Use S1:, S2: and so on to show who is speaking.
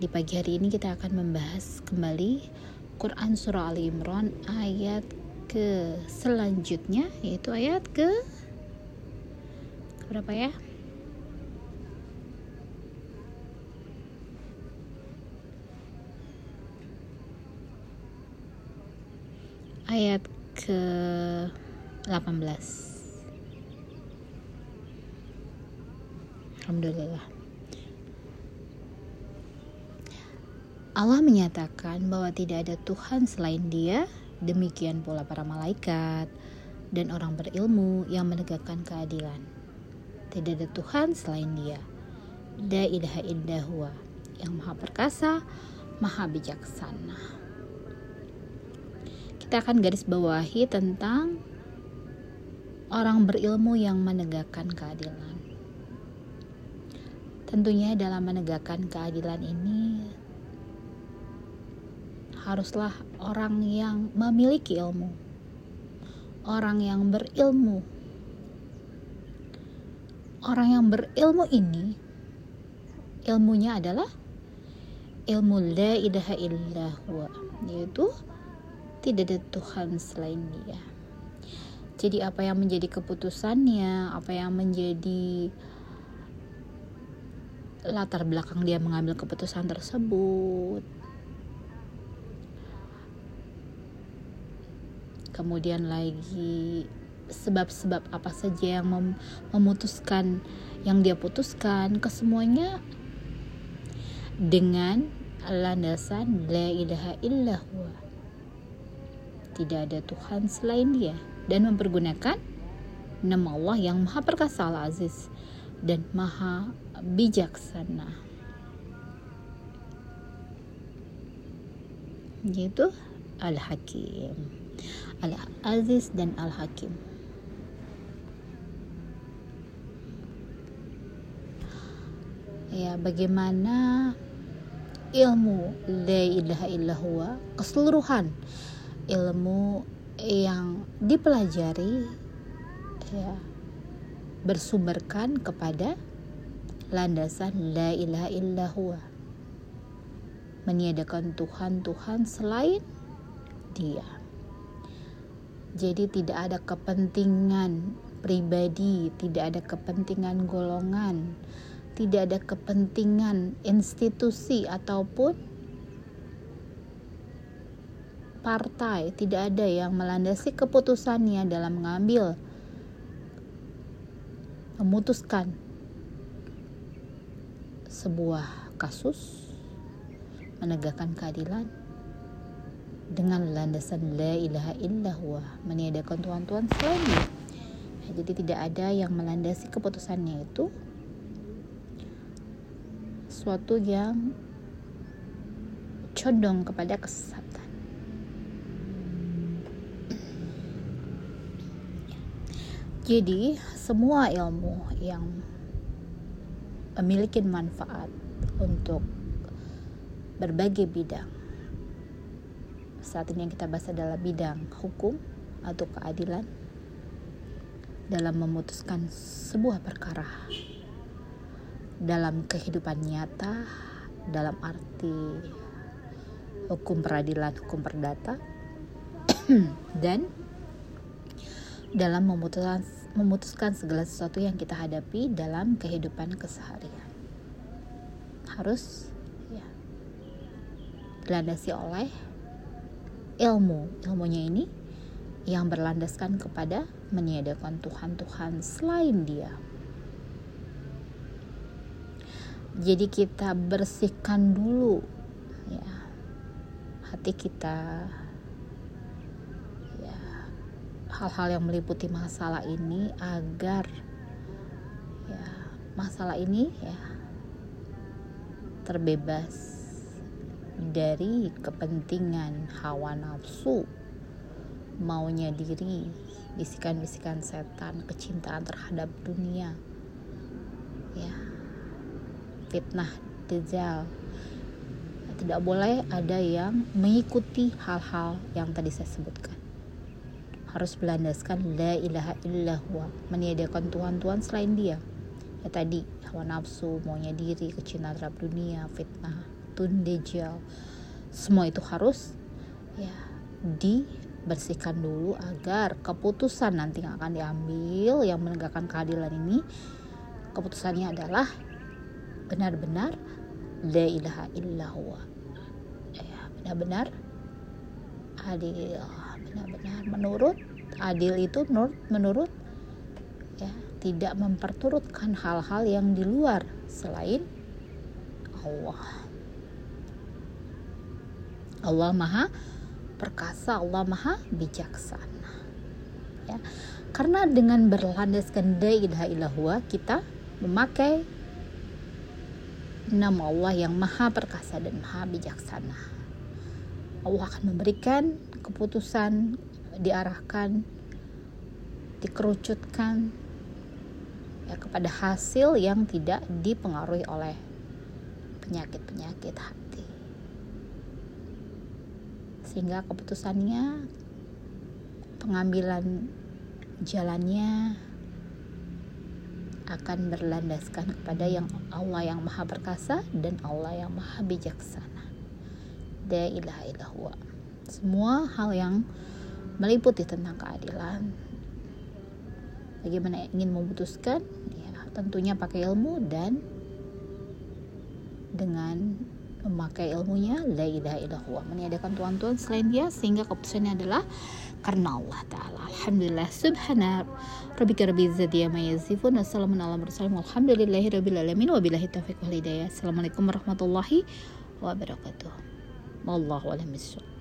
S1: di pagi hari ini kita akan membahas kembali Quran Surah Ali Imran ayat ke selanjutnya yaitu ayat ke berapa ya? Ayat ke 18 Alhamdulillah Allah menyatakan bahwa tidak ada Tuhan selain Dia, demikian pula para malaikat dan orang berilmu yang menegakkan keadilan. Tidak ada Tuhan selain Dia. Da ilaha huwa, yang maha perkasa, maha bijaksana. Kita akan garis bawahi tentang orang berilmu yang menegakkan keadilan. Tentunya dalam menegakkan keadilan ini haruslah orang yang memiliki ilmu, orang yang berilmu. Orang yang berilmu ini, ilmunya adalah ilmu la ilaha illallah, yaitu tidak ada Tuhan selain Dia. Jadi apa yang menjadi keputusannya, apa yang menjadi latar belakang dia mengambil keputusan tersebut, kemudian lagi sebab-sebab apa saja yang mem memutuskan yang dia putuskan kesemuanya dengan landasan la ilaha illallah. Tidak ada Tuhan selain dia dan mempergunakan nama Allah yang maha perkasa al-aziz dan maha bijaksana. Yaitu al-hakim Al-Aziz dan Al-Hakim. Ya, bagaimana ilmu la ilaha illallah keseluruhan ilmu yang dipelajari ya bersumberkan kepada landasan la ilaha illallah meniadakan Tuhan-Tuhan selain dia jadi tidak ada kepentingan pribadi, tidak ada kepentingan golongan, tidak ada kepentingan institusi ataupun partai, tidak ada yang melandasi keputusannya dalam mengambil memutuskan sebuah kasus menegakkan keadilan dengan landasan la ilaha illallah meniadakan tuhan-tuhan selain dia ya, jadi tidak ada yang melandasi keputusannya itu. Suatu yang condong kepada kesesatan. Jadi semua ilmu yang memiliki manfaat untuk berbagai bidang saat ini yang kita bahas adalah bidang hukum atau keadilan dalam memutuskan sebuah perkara dalam kehidupan nyata dalam arti hukum peradilan, hukum perdata dan dalam memutuskan memutuskan segala sesuatu yang kita hadapi dalam kehidupan keseharian. Harus ya dilandasi oleh ilmu. Ilmunya ini yang berlandaskan kepada meniadakan Tuhan-Tuhan selain dia. Jadi kita bersihkan dulu ya hati kita ya hal-hal yang meliputi masalah ini agar ya masalah ini ya terbebas dari kepentingan hawa nafsu maunya diri bisikan-bisikan setan kecintaan terhadap dunia. Ya fitnah dajjal. Tidak boleh ada yang mengikuti hal-hal yang tadi saya sebutkan. Harus berlandaskan la ilaha illallah meniadakan Tuhan-Tuhan selain dia. Ya tadi hawa nafsu maunya diri kecintaan terhadap dunia fitnah tun dejal semua itu harus ya dibersihkan dulu agar keputusan nanti yang akan diambil yang menegakkan keadilan ini keputusannya adalah benar-benar la ilaha illallah. Ya benar-benar adil. Benar-benar menurut adil itu menurut menurut ya tidak memperturutkan hal-hal yang di luar selain Allah Allah maha perkasa Allah maha bijaksana. Ya. Karena dengan berlandaskan la ilaha illallah kita memakai nama Allah yang maha perkasa dan maha bijaksana. Allah akan memberikan keputusan diarahkan dikerucutkan ya kepada hasil yang tidak dipengaruhi oleh penyakit-penyakit sehingga keputusannya pengambilan jalannya akan berlandaskan kepada yang Allah yang maha perkasa dan Allah yang maha bijaksana. La ilaha semua hal yang meliputi tentang keadilan. Bagaimana ingin memutuskan? Ya tentunya pakai ilmu dan dengan memakai ilmunya la ilaha illallah. Meniadakan tuan-tuan selain dia sehingga keputusannya adalah karena Allah taala. Alhamdulillah subhana rabbika wassalamun ala mursalin. Walhamdulillahi rabbil alamin. Wabillahi taufiq wal hidayah. Assalamualaikum warahmatullahi wabarakatuh. Wallahu a'lam